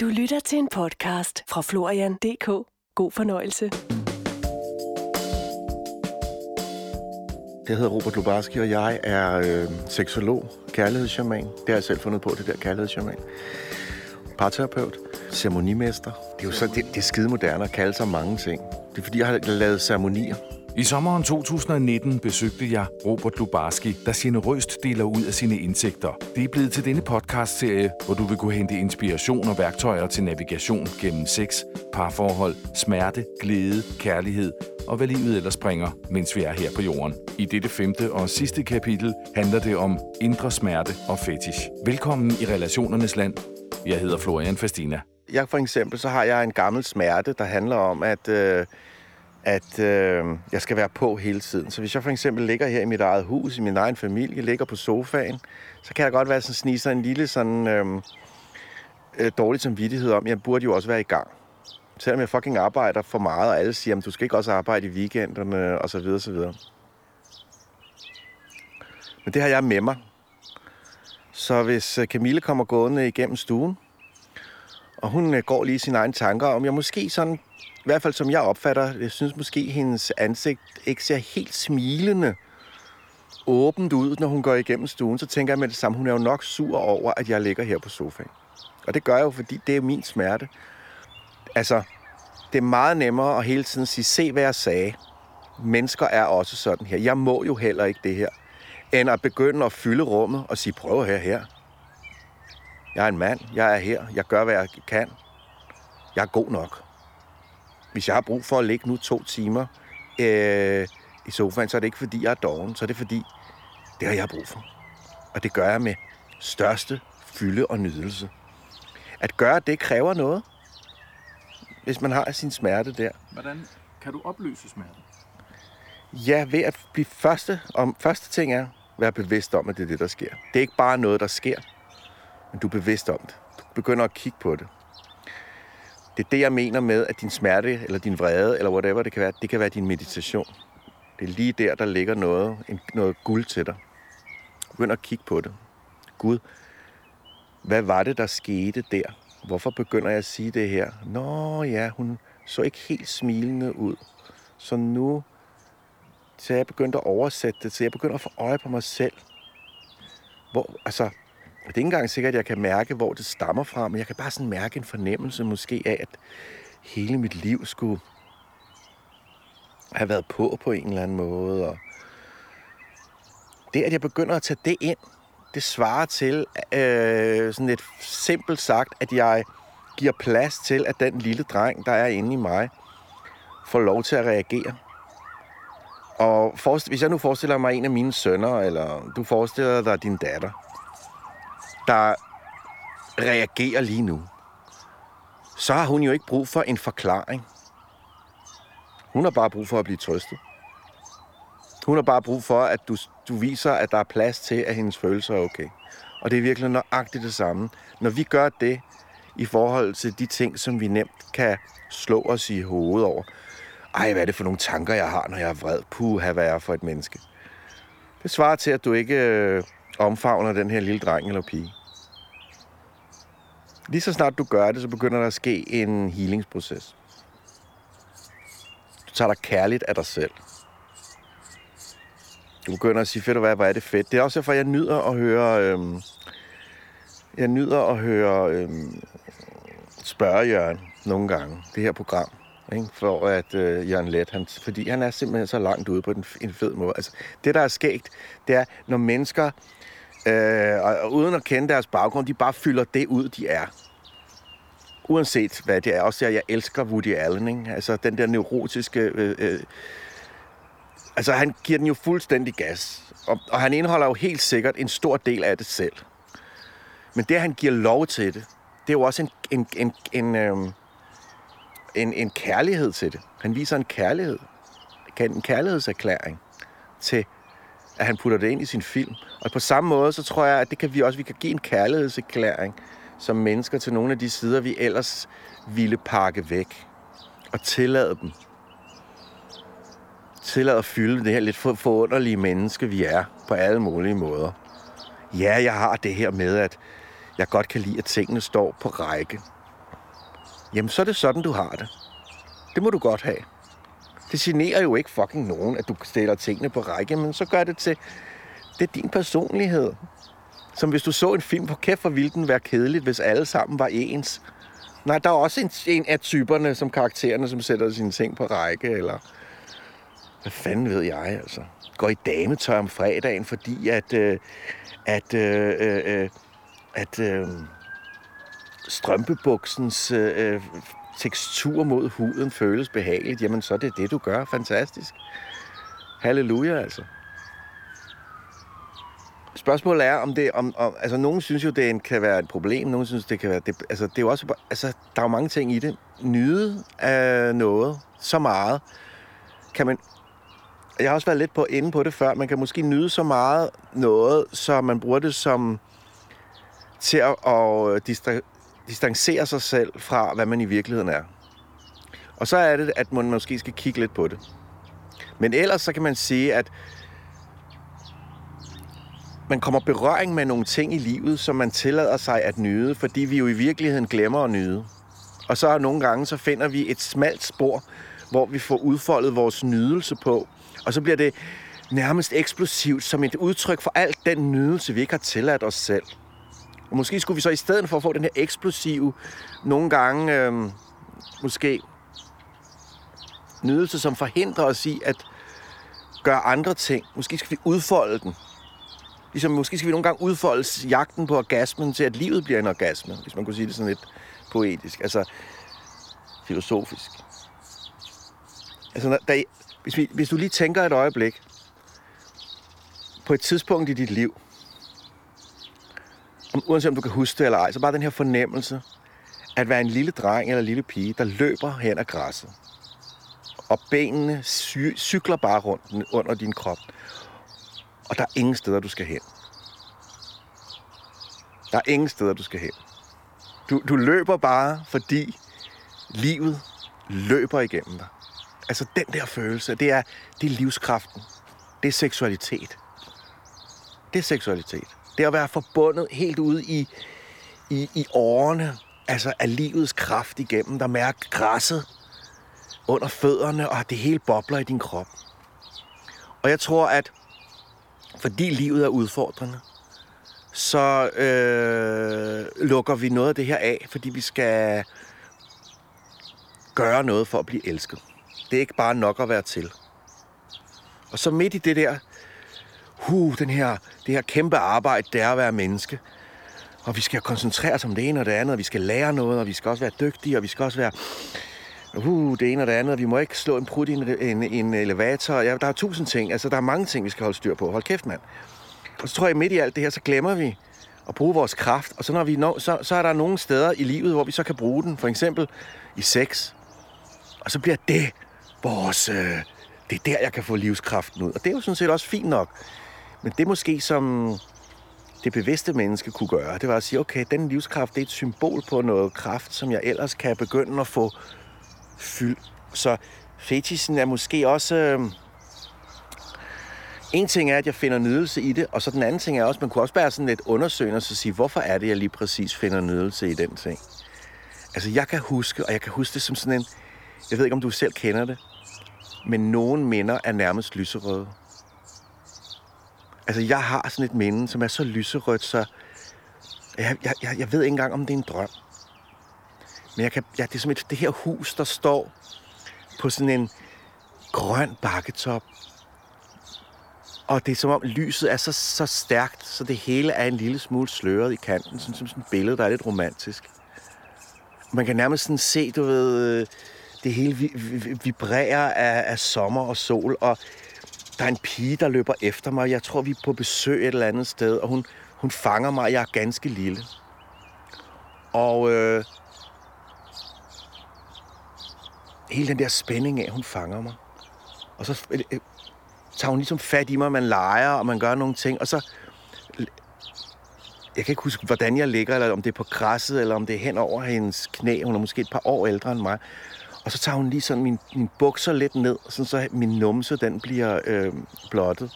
Du lytter til en podcast fra Florian.dk. God fornøjelse. Jeg hedder Robert Lubarski, og jeg er øh, seksolog, kærlighedsshaman. Det har jeg selv fundet på, det der kærlighedsshaman. Parterapeut, ceremonimester. Det er jo så, det, det er skide moderne at kalde sig mange ting. Det er fordi, jeg har lavet ceremonier. I sommeren 2019 besøgte jeg Robert Lubarski, der generøst deler ud af sine indsigter. Det er blevet til denne podcastserie, hvor du vil kunne hente inspiration og værktøjer til navigation gennem sex, parforhold, smerte, glæde, kærlighed og hvad livet ellers bringer, mens vi er her på jorden. I dette femte og sidste kapitel handler det om indre smerte og fetish. Velkommen i relationernes land. Jeg hedder Florian Fastina. Jeg for eksempel, så har jeg en gammel smerte, der handler om, at... Øh at øh, jeg skal være på hele tiden. Så hvis jeg for eksempel ligger her i mit eget hus, i min egen familie, ligger på sofaen, så kan jeg godt være sådan sniser en lille sådan øh, øh, dårlig samvittighed om, jeg burde jo også være i gang. Selvom jeg fucking arbejder for meget, og alle siger, at du skal ikke også arbejde i weekenderne, og så videre, så videre. Men det har jeg med mig. Så hvis øh, Camille kommer gående igennem stuen, og hun øh, går lige sine egne tanker, om jeg måske sådan i hvert fald som jeg opfatter, jeg synes måske, hendes ansigt ikke ser helt smilende åbent ud, når hun går igennem stuen, så tænker jeg med det samme, hun er jo nok sur over, at jeg ligger her på sofaen. Og det gør jeg jo, fordi det er min smerte. Altså, det er meget nemmere at hele tiden sige, se hvad jeg sagde. Mennesker er også sådan her. Jeg må jo heller ikke det her. End at begynde at fylde rummet og sige, prøv her, her. Jeg er en mand. Jeg er her. Jeg gør, hvad jeg kan. Jeg er god nok hvis jeg har brug for at ligge nu to timer øh, i sofaen, så er det ikke fordi, jeg er doven, så er det fordi, det har jeg brug for. Og det gør jeg med største fylde og nydelse. At gøre det kræver noget, hvis man har sin smerte der. Hvordan kan du opløse smerte? Ja, ved at blive første, om, første ting er, at være bevidst om, at det er det, der sker. Det er ikke bare noget, der sker, men du er bevidst om det. Du begynder at kigge på det. Det er det, jeg mener med, at din smerte, eller din vrede, eller whatever det kan være, det kan være din meditation. Det er lige der, der ligger noget, noget guld til dig. Begynd at kigge på det. Gud, hvad var det, der skete der? Hvorfor begynder jeg at sige det her? Nå ja, hun så ikke helt smilende ud. Så nu, så jeg begyndte at oversætte det, så jeg begynder at få øje på mig selv. Hvor, altså, det er ikke engang sikkert, at jeg kan mærke, hvor det stammer fra, men jeg kan bare sådan mærke en fornemmelse måske af, at hele mit liv skulle have været på på en eller anden måde. Og det, at jeg begynder at tage det ind, det svarer til, øh, sådan lidt simpelt sagt, at jeg giver plads til, at den lille dreng, der er inde i mig, får lov til at reagere. Og hvis jeg nu forestiller mig en af mine sønner, eller du forestiller dig din datter, der reagerer lige nu, så har hun jo ikke brug for en forklaring. Hun har bare brug for at blive trøstet. Hun har bare brug for, at du, du viser, at der er plads til, at hendes følelser er okay. Og det er virkelig nøjagtigt det samme. Når vi gør det i forhold til de ting, som vi nemt kan slå os i hovedet over. Ej, hvad er det for nogle tanker, jeg har, når jeg er vred? Puh, hvad er jeg for et menneske? Det svarer til, at du ikke øh, omfavner den her lille dreng eller pige. Lige så snart du gør det, så begynder der at ske en healingsproces. Du tager dig kærligt af dig selv. Du begynder at sige, fedt og hvad, hvor er det fedt. Det er også derfor, jeg nyder at høre... Øhm, jeg nyder at høre øhm, spørge Jørgen nogle gange, det her program. Ikke? For at øh, Jørgen Let, han, fordi han er simpelthen så langt ude på den, en fed måde. Altså, det, der er skægt, det er, når mennesker øh, og, og uden at kende deres baggrund, de bare fylder det ud, de er. Uanset hvad det er. Også jeg, jeg elsker Woody Allen, ikke? Altså den der neurotiske... Øh, øh, altså han giver den jo fuldstændig gas. Og, og han indeholder jo helt sikkert en stor del af det selv. Men det, han giver lov til det, det er jo også en, en, en, en, øh, en, en kærlighed til det. Han viser en kærlighed. En kærlighedserklæring til at han putter det ind i sin film. Og på samme måde, så tror jeg, at det kan vi også vi kan give en kærlighedserklæring som mennesker til nogle af de sider, vi ellers ville pakke væk. Og tillade dem. Tillade at fylde det her lidt forunderlige menneske, vi er på alle mulige måder. Ja, jeg har det her med, at jeg godt kan lide, at tingene står på række. jamen så er det sådan, du har det. Det må du godt have. Det generer jo ikke fucking nogen, at du stiller tingene på række, men så gør det til, det er din personlighed. Som hvis du så en film, på kæft for ville den være kedeligt, hvis alle sammen var ens. Nej, der er også en, en af typerne, som karaktererne, som sætter sine ting på række, eller hvad fanden ved jeg, altså. Går i dametøj om fredagen, fordi at, øh, at, øh, øh, øh at øh, strømpebuksens øh, øh tekstur mod huden føles behageligt, jamen så er det det, du gør. Fantastisk. Halleluja, altså. Spørgsmålet er, om det... Om, om, altså, nogen synes jo, det kan være et problem. Nogen synes, det kan være... Det, altså, det er jo også... Altså, der er jo mange ting i det. Nyde af noget så meget, kan man... Jeg har også været lidt på inde på det før. Man kan måske nyde så meget noget, så man bruger det som til at, at distra, distancere sig selv fra, hvad man i virkeligheden er. Og så er det, at man måske skal kigge lidt på det. Men ellers så kan man sige, at man kommer berøring med nogle ting i livet, som man tillader sig at nyde, fordi vi jo i virkeligheden glemmer at nyde. Og så nogle gange, så finder vi et smalt spor, hvor vi får udfoldet vores nydelse på. Og så bliver det nærmest eksplosivt som et udtryk for alt den nydelse, vi ikke har tilladt os selv. Og måske skulle vi så i stedet for at få den her eksplosive, nogle gange øh, måske nydelse, som forhindrer os i at gøre andre ting. Måske skal vi udfolde den. Ligesom måske skal vi nogle gange udfolde jagten på orgasmen til, at livet bliver en orgasme, hvis man kunne sige det sådan lidt poetisk. Altså filosofisk. Altså, der, hvis, vi, hvis du lige tænker et øjeblik på et tidspunkt i dit liv, om, uanset om du kan huske det eller ej, så bare den her fornemmelse, at være en lille dreng eller en lille pige, der løber hen ad græsset. Og benene cykler bare rundt under din krop. Og der er ingen steder, du skal hen. Der er ingen steder, du skal hen. Du, du løber bare, fordi livet løber igennem dig. Altså den der følelse, det er, det er livskraften. Det er seksualitet. Det er seksualitet. Det er at være forbundet helt ude i, i, i årene, altså af livets kraft igennem, der mærker græsset under fødderne, og det hele bobler i din krop. Og jeg tror, at fordi livet er udfordrende, så øh, lukker vi noget af det her af, fordi vi skal gøre noget for at blive elsket. Det er ikke bare nok at være til. Og så midt i det der huh, den her, det her kæmpe arbejde, det er at være menneske. Og vi skal koncentrere os om det ene og det andet, og vi skal lære noget, og vi skal også være dygtige, og vi skal også være uh, det ene og det andet, vi må ikke slå en prut i en, en, en elevator. Ja, der er tusind ting, altså der er mange ting, vi skal holde styr på. Hold kæft, mand. Og så tror jeg, midt i alt det her, så glemmer vi at bruge vores kraft, og så, når vi når, så, så er der nogle steder i livet, hvor vi så kan bruge den. For eksempel i sex. Og så bliver det vores... Øh, det er der, jeg kan få livskraften ud. Og det er jo sådan set også fint nok. Men det måske som det bevidste menneske kunne gøre, det var at sige, okay, den livskraft, det er et symbol på noget kraft, som jeg ellers kan begynde at få fyld. Så fetisen er måske også... Øh, en ting er, at jeg finder nydelse i det, og så den anden ting er også, at man kunne også være sådan lidt undersøgende og så sige, hvorfor er det, jeg lige præcis finder nydelse i den ting? Altså, jeg kan huske, og jeg kan huske det som sådan en... Jeg ved ikke, om du selv kender det, men nogen minder er nærmest lyserøde. Altså, jeg har sådan et minde, som er så lyserødt, så jeg, jeg, jeg ved ikke engang, om det er en drøm. Men jeg kan, ja, det er som et, det her hus, der står på sådan en grøn bakketop. Og det er som om lyset er så, så stærkt, så det hele er en lille smule sløret i kanten. Sådan som sådan et billede, der er lidt romantisk. Man kan nærmest sådan se, du ved, øh, det hele vibrerer af, af sommer og sol. Og der er en pige, der løber efter mig. Jeg tror, vi er på besøg et eller andet sted, og hun, hun fanger mig. Jeg er ganske lille. Og øh, hele den der spænding af, hun fanger mig. Og så øh, øh, tager hun ligesom fat i mig, man leger, og man gør nogle ting. Og så... Jeg kan ikke huske, hvordan jeg ligger, eller om det er på græsset, eller om det er hen over hendes knæ. Hun er måske et par år ældre end mig. Og så tager hun lige sådan min, min bukser lidt ned, sådan så min numse, den bliver øh, blottet.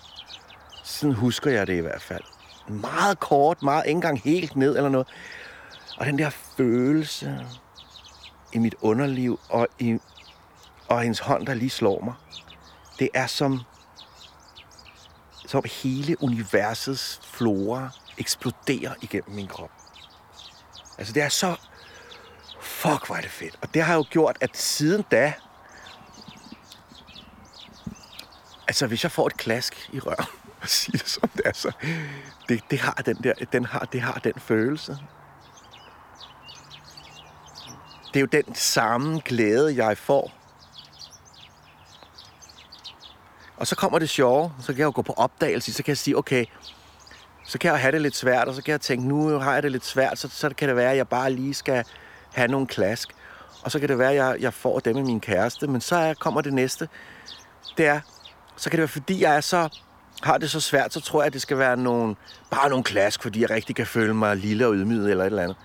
Sådan husker jeg det i hvert fald. Meget kort, meget ikke engang helt ned eller noget. Og den der følelse, i mit underliv og, i, og hendes hånd, der lige slår mig. Det er som, som hele universets flora eksploderer igennem min krop. Altså, det er så... Fuck, hvor er det fedt. Og det har jo gjort, at siden da... Altså, hvis jeg får et klask i røven, og siger det som det er, så... Det, det har den der... Den har, det har den følelse. Det er jo den samme glæde, jeg får. Og så kommer det sjove, så kan jeg jo gå på opdagelse, så kan jeg sige, okay, så kan jeg have det lidt svært, og så kan jeg tænke, nu har jeg det lidt svært, så, så kan det være, at jeg bare lige skal have nogle klask. Og så kan det være, at jeg, jeg får dem med min kæreste, men så er, kommer det næste. Det er, så kan det være, fordi jeg er så, har det så svært, så tror jeg, at det skal være nogle, bare nogle klask, fordi jeg rigtig kan føle mig lille og ydmyget eller et eller andet.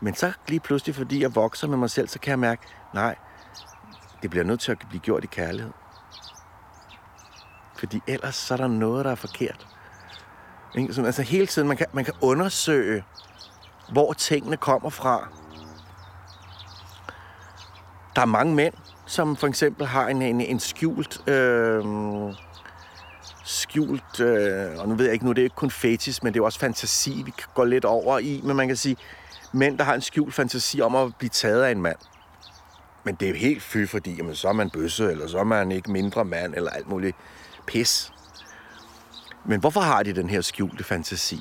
Men så lige pludselig, fordi jeg vokser med mig selv, så kan jeg mærke, nej, det bliver nødt til at blive gjort i kærlighed. Fordi ellers så er der noget, der er forkert. Ikke? Så, altså hele tiden, man kan, man kan undersøge, hvor tingene kommer fra. Der er mange mænd, som for eksempel har en, en, en skjult... Øh, skjult, øh, og nu ved jeg ikke, nu er det ikke kun fetis, men det er også fantasi, vi kan gå lidt over i, men man kan sige, mænd, der har en skjult fantasi om at blive taget af en mand. Men det er jo helt fy, fordi jamen, så er man bøsse, eller så er man ikke mindre mand, eller alt muligt pis. Men hvorfor har de den her skjulte fantasi?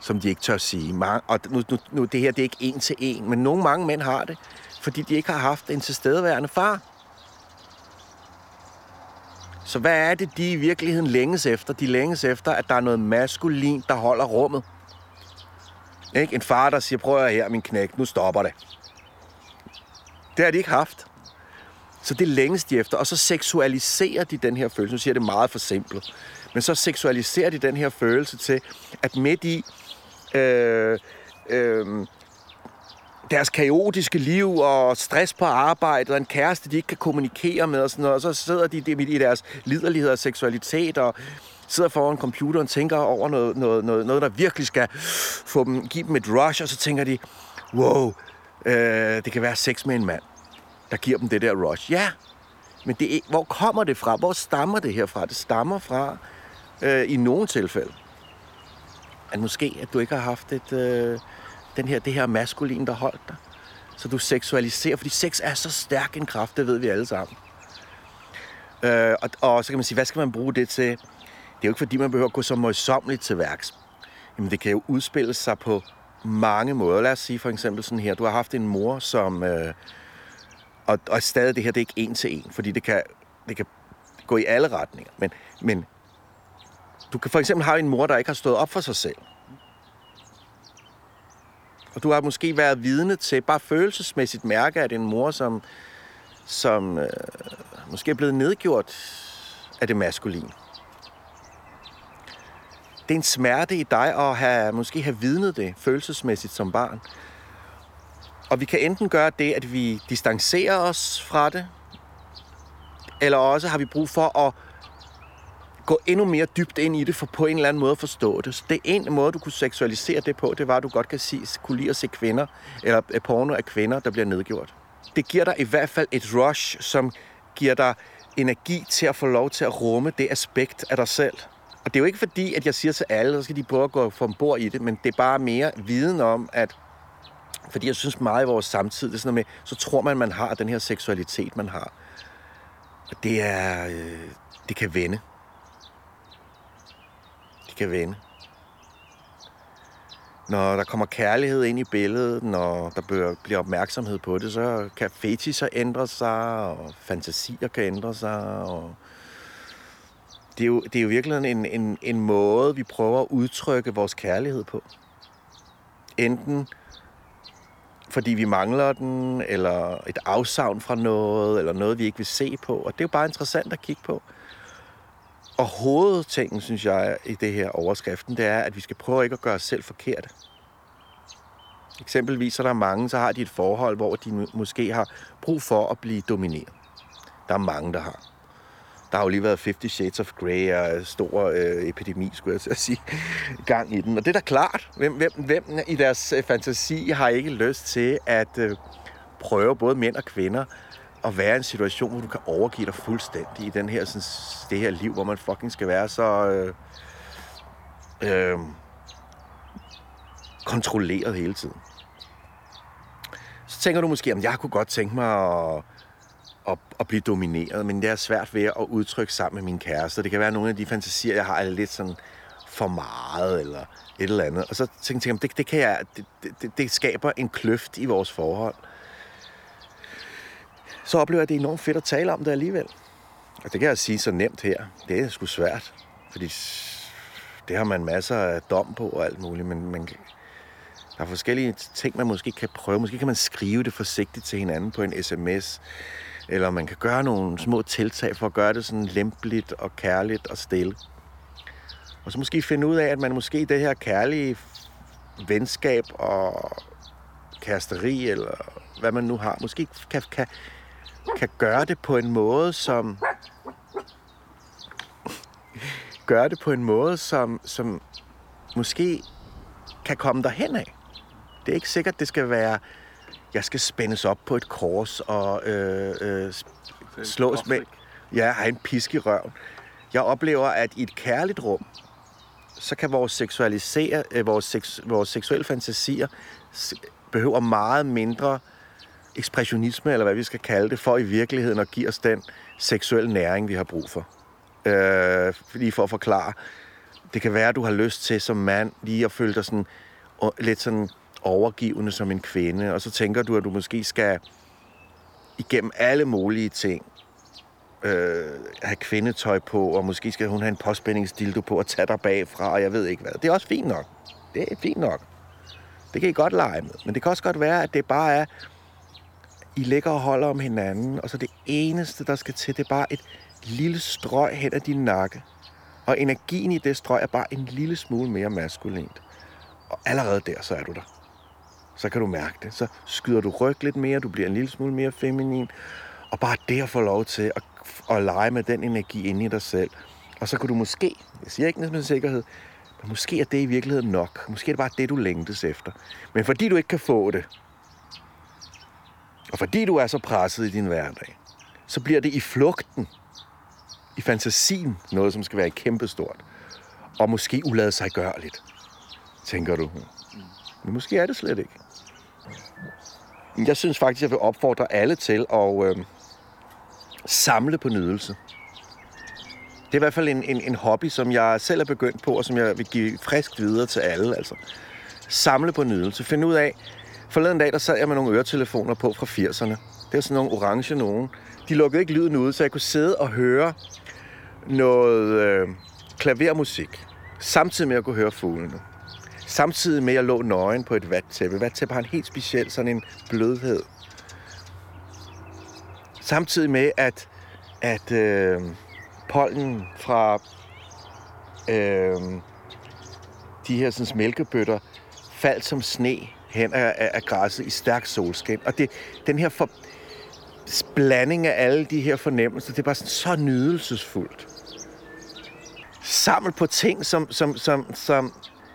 Som de ikke tør sige. Og nu, nu, nu det her det er ikke en til en, men nogle mange mænd har det, fordi de ikke har haft en tilstedeværende far. Så hvad er det, de i virkeligheden længes efter? De længes efter, at der er noget maskulin, der holder rummet. Ikke? En far, der siger, prøv at her, min knæk, nu stopper det. Det har de ikke haft. Så det længes de efter, og så seksualiserer de den her følelse. Nu siger jeg det meget for simpelt. Men så seksualiserer de den her følelse til, at midt i øh, øh, deres kaotiske liv og stress på arbejde og en kæreste, de ikke kan kommunikere med og sådan noget, og så sidder de midt i deres liderlighed og seksualitet og sidder foran computeren og tænker over noget, noget, noget, noget, der virkelig skal få dem, give dem et rush, og så tænker de, wow, øh, det kan være sex med en mand der giver dem det der rush. Ja, men det er, hvor kommer det fra? Hvor stammer det her fra? Det stammer fra, øh, i nogle tilfælde, at måske, at du ikke har haft et, øh, den her, det her maskulin, der holdt dig. Så du seksualiserer, fordi sex er så stærk en kraft, det ved vi alle sammen. Øh, og, og så kan man sige, hvad skal man bruge det til? Det er jo ikke, fordi man behøver at gå så møjsommeligt til værks. Jamen, det kan jo udspille sig på mange måder. Lad os sige for eksempel sådan her. Du har haft en mor, som... Øh, og, og stadig det her, det er ikke en til en, fordi det kan, det kan gå i alle retninger. Men, men du kan for eksempel have en mor, der ikke har stået op for sig selv. Og du har måske været vidne til, bare følelsesmæssigt mærke, at en mor, som, som øh, måske er blevet nedgjort af det maskuline. Det er en smerte i dig at have, måske have vidnet det følelsesmæssigt som barn. Og vi kan enten gøre det, at vi distancerer os fra det, eller også har vi brug for at gå endnu mere dybt ind i det, for på en eller anden måde at forstå det. Så det ene måde, du kunne seksualisere det på, det var, at du godt kan sige, kunne lide at se kvinder, eller øh, porno af kvinder, der bliver nedgjort. Det giver dig i hvert fald et rush, som giver dig energi til at få lov til at rumme det aspekt af dig selv. Og det er jo ikke fordi, at jeg siger til alle, så skal de prøve at gå bord i det, men det er bare mere viden om, at fordi jeg synes meget i vores samtid, det er sådan noget med, så tror man, man har den her seksualitet, man har. Og det er, øh, det kan vende. Det kan vende. Når der kommer kærlighed ind i billedet, når der bliver opmærksomhed på det, så kan fetischer ændre sig, og fantasier kan ændre sig, og det er jo, det er jo virkelig en, en, en måde, vi prøver at udtrykke vores kærlighed på. Enten fordi vi mangler den, eller et afsavn fra noget, eller noget, vi ikke vil se på. Og det er jo bare interessant at kigge på. Og hovedtingen, synes jeg, i det her overskriften, det er, at vi skal prøve ikke at gøre os selv forkerte. Eksempelvis er der mange, så har de et forhold, hvor de måske har brug for at blive domineret. Der er mange, der har. Der har jo lige været 50 Shades of Grey og stor øh, epidemi, skulle jeg til at sige, gang i den. Og det er da klart. Hvem, hvem, hvem i deres øh, fantasi har ikke lyst til at øh, prøve, både mænd og kvinder, at være i en situation, hvor du kan overgive dig fuldstændig i den her, sådan, det her liv, hvor man fucking skal være så øh, øh, kontrolleret hele tiden. Så tænker du måske, at jeg kunne godt tænke mig at, at, at blive domineret, men det er svært ved at udtrykke sammen med min kæreste. Det kan være nogle af de fantasier, jeg har, er lidt sådan for meget, eller et eller andet. Og så tænkte jeg, det, det, kan jeg, det, det, det skaber en kløft i vores forhold. Så oplever jeg, at det er enormt fedt at tale om det alligevel. Og det kan jeg sige så nemt her. Det er sgu svært, fordi det har man masser af dom på og alt muligt, men man, der er forskellige ting, man måske kan prøve. Måske kan man skrive det forsigtigt til hinanden på en sms, eller man kan gøre nogle små tiltag for at gøre det sådan lempeligt og kærligt og stille. Og så måske finde ud af, at man måske i det her kærlige venskab og kæresteri, eller hvad man nu har, måske kan, kan, kan gøre det på en måde, som gøre det på en måde, som, som måske kan komme derhen af. Det er ikke sikkert, det skal være, jeg skal spændes op på et kors og øh, øh, slås med... Ja, have en pisk i røven. Jeg oplever, at i et kærligt rum, så kan vores, seksualisere, øh, vores, seks, vores seksuelle fantasier behøver meget mindre ekspressionisme, eller hvad vi skal kalde det, for i virkeligheden at give os den seksuelle næring, vi har brug for. Øh, lige for at forklare. Det kan være, at du har lyst til som mand lige at føle dig sådan, lidt sådan overgivende som en kvinde, og så tænker du, at du måske skal igennem alle mulige ting øh, have kvindetøj på, og måske skal hun have en påspændingsdildo på og tage dig bagfra, og jeg ved ikke hvad. Det er også fint nok. Det er fint nok. Det kan I godt lege med. Men det kan også godt være, at det bare er, I ligger og holder om hinanden, og så det eneste, der skal til, det er bare et lille strøg hen ad din nakke. Og energien i det strøg er bare en lille smule mere maskulint. Og allerede der, så er du der. Så kan du mærke det. Så skyder du ryg lidt mere, du bliver en lille smule mere feminin. Og bare det at få lov til at, at lege med den energi inde i dig selv. Og så kan du måske, jeg siger ikke med sikkerhed, men måske er det i virkeligheden nok. Måske er det bare det, du længtes efter. Men fordi du ikke kan få det, og fordi du er så presset i din hverdag, så bliver det i flugten, i fantasien, noget, som skal være kæmpestort. Og måske ulade sig gørligt, tænker du. Men måske er det slet ikke. Jeg synes faktisk, jeg vil opfordre alle til at øh, samle på nydelse. Det er i hvert fald en, en, en hobby, som jeg selv er begyndt på, og som jeg vil give frisk videre til alle. Altså. Samle på nydelse. Find ud af, forleden dag, der sad jeg med nogle øretelefoner på fra 80'erne. Det er sådan nogle orange nogen. De lukkede ikke lyden ud, så jeg kunne sidde og høre noget øh, klavermusik, samtidig med at jeg kunne høre fuglene. Samtidig med at jeg lå nøgen på et vattæppe. Vattæppe har en helt speciel sådan en blødhed. Samtidig med, at, at øh, pollen fra øh, de her sådan, mælkebøtter faldt som sne hen af, af, af græsset i stærk solskin. Og det, den her for, blanding af alle de her fornemmelser, det er bare sådan, så nydelsesfuldt. Samle på ting, som, som, som, som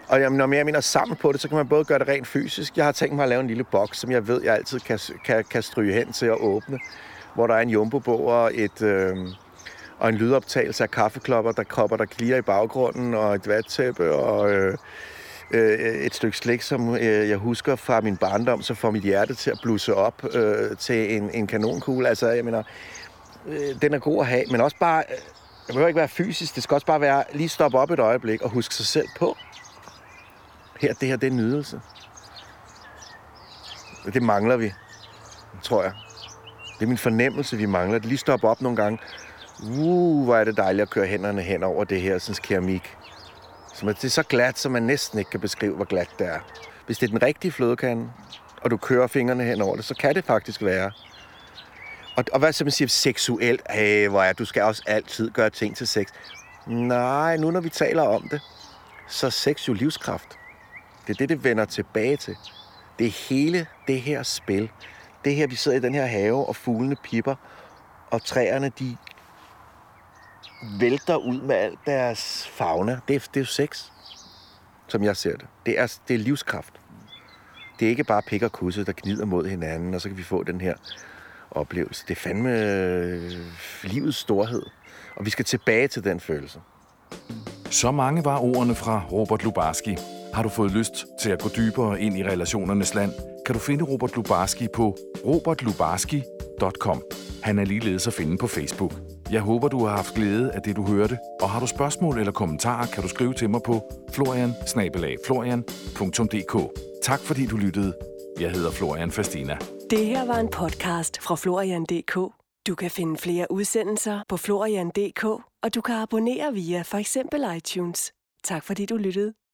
og jamen, når jeg mener sammen på det, så kan man både gøre det rent fysisk. Jeg har tænkt mig at lave en lille boks, som jeg ved, jeg altid kan, kan, kan stryge hen til at åbne. Hvor der er en jumbo og, et, øh, og en lydoptagelse af kaffeklopper, der kopper, der klirer i baggrunden, og et vattæppe, og øh, øh, et stykke slik, som øh, jeg husker fra min barndom, så får mit hjerte til at blusse op øh, til en, en kanonkugle. Altså, jeg mener, øh, den er god at have, men også bare... Øh, det behøver ikke være fysisk, det skal også bare være lige stoppe op et øjeblik og huske sig selv på, her, det her, det er nydelse. Det mangler vi, tror jeg. Det er min fornemmelse, vi mangler. Det lige stoppe op nogle gange. Uh, hvor er det dejligt at køre hænderne hen over det her sådan keramik. Så det er så glat, så man næsten ikke kan beskrive, hvor glat det er. Hvis det er den rigtige flødekande, og du kører fingrene hen over det, så kan det faktisk være. Og, og hvad så man siger seksuelt? Hey, hvor er du skal også altid gøre ting til sex. Nej, nu når vi taler om det, så er sex jo livskraft. Det er det, det vender tilbage til. Det er hele det her spil. Det her, vi sidder i den her have, og fuglene pipper, og træerne, de vælter ud med al deres fauna. Det er, det er jo sex, som jeg ser det. Det er, det er livskraft. Det er ikke bare pik og kusse, der gnider mod hinanden, og så kan vi få den her oplevelse. Det er fandme øh, livets storhed. Og vi skal tilbage til den følelse. Så mange var ordene fra Robert Lubarski. Har du fået lyst til at gå dybere ind i relationernes land, kan du finde Robert Lubarski på robertlubarski.com. Han er ligeledes at finde på Facebook. Jeg håber, du har haft glæde af det, du hørte, og har du spørgsmål eller kommentarer, kan du skrive til mig på florian Tak fordi du lyttede. Jeg hedder Florian Fastina. Det her var en podcast fra Florian.dk. Du kan finde flere udsendelser på Florian.dk, og du kan abonnere via for eksempel iTunes. Tak fordi du lyttede.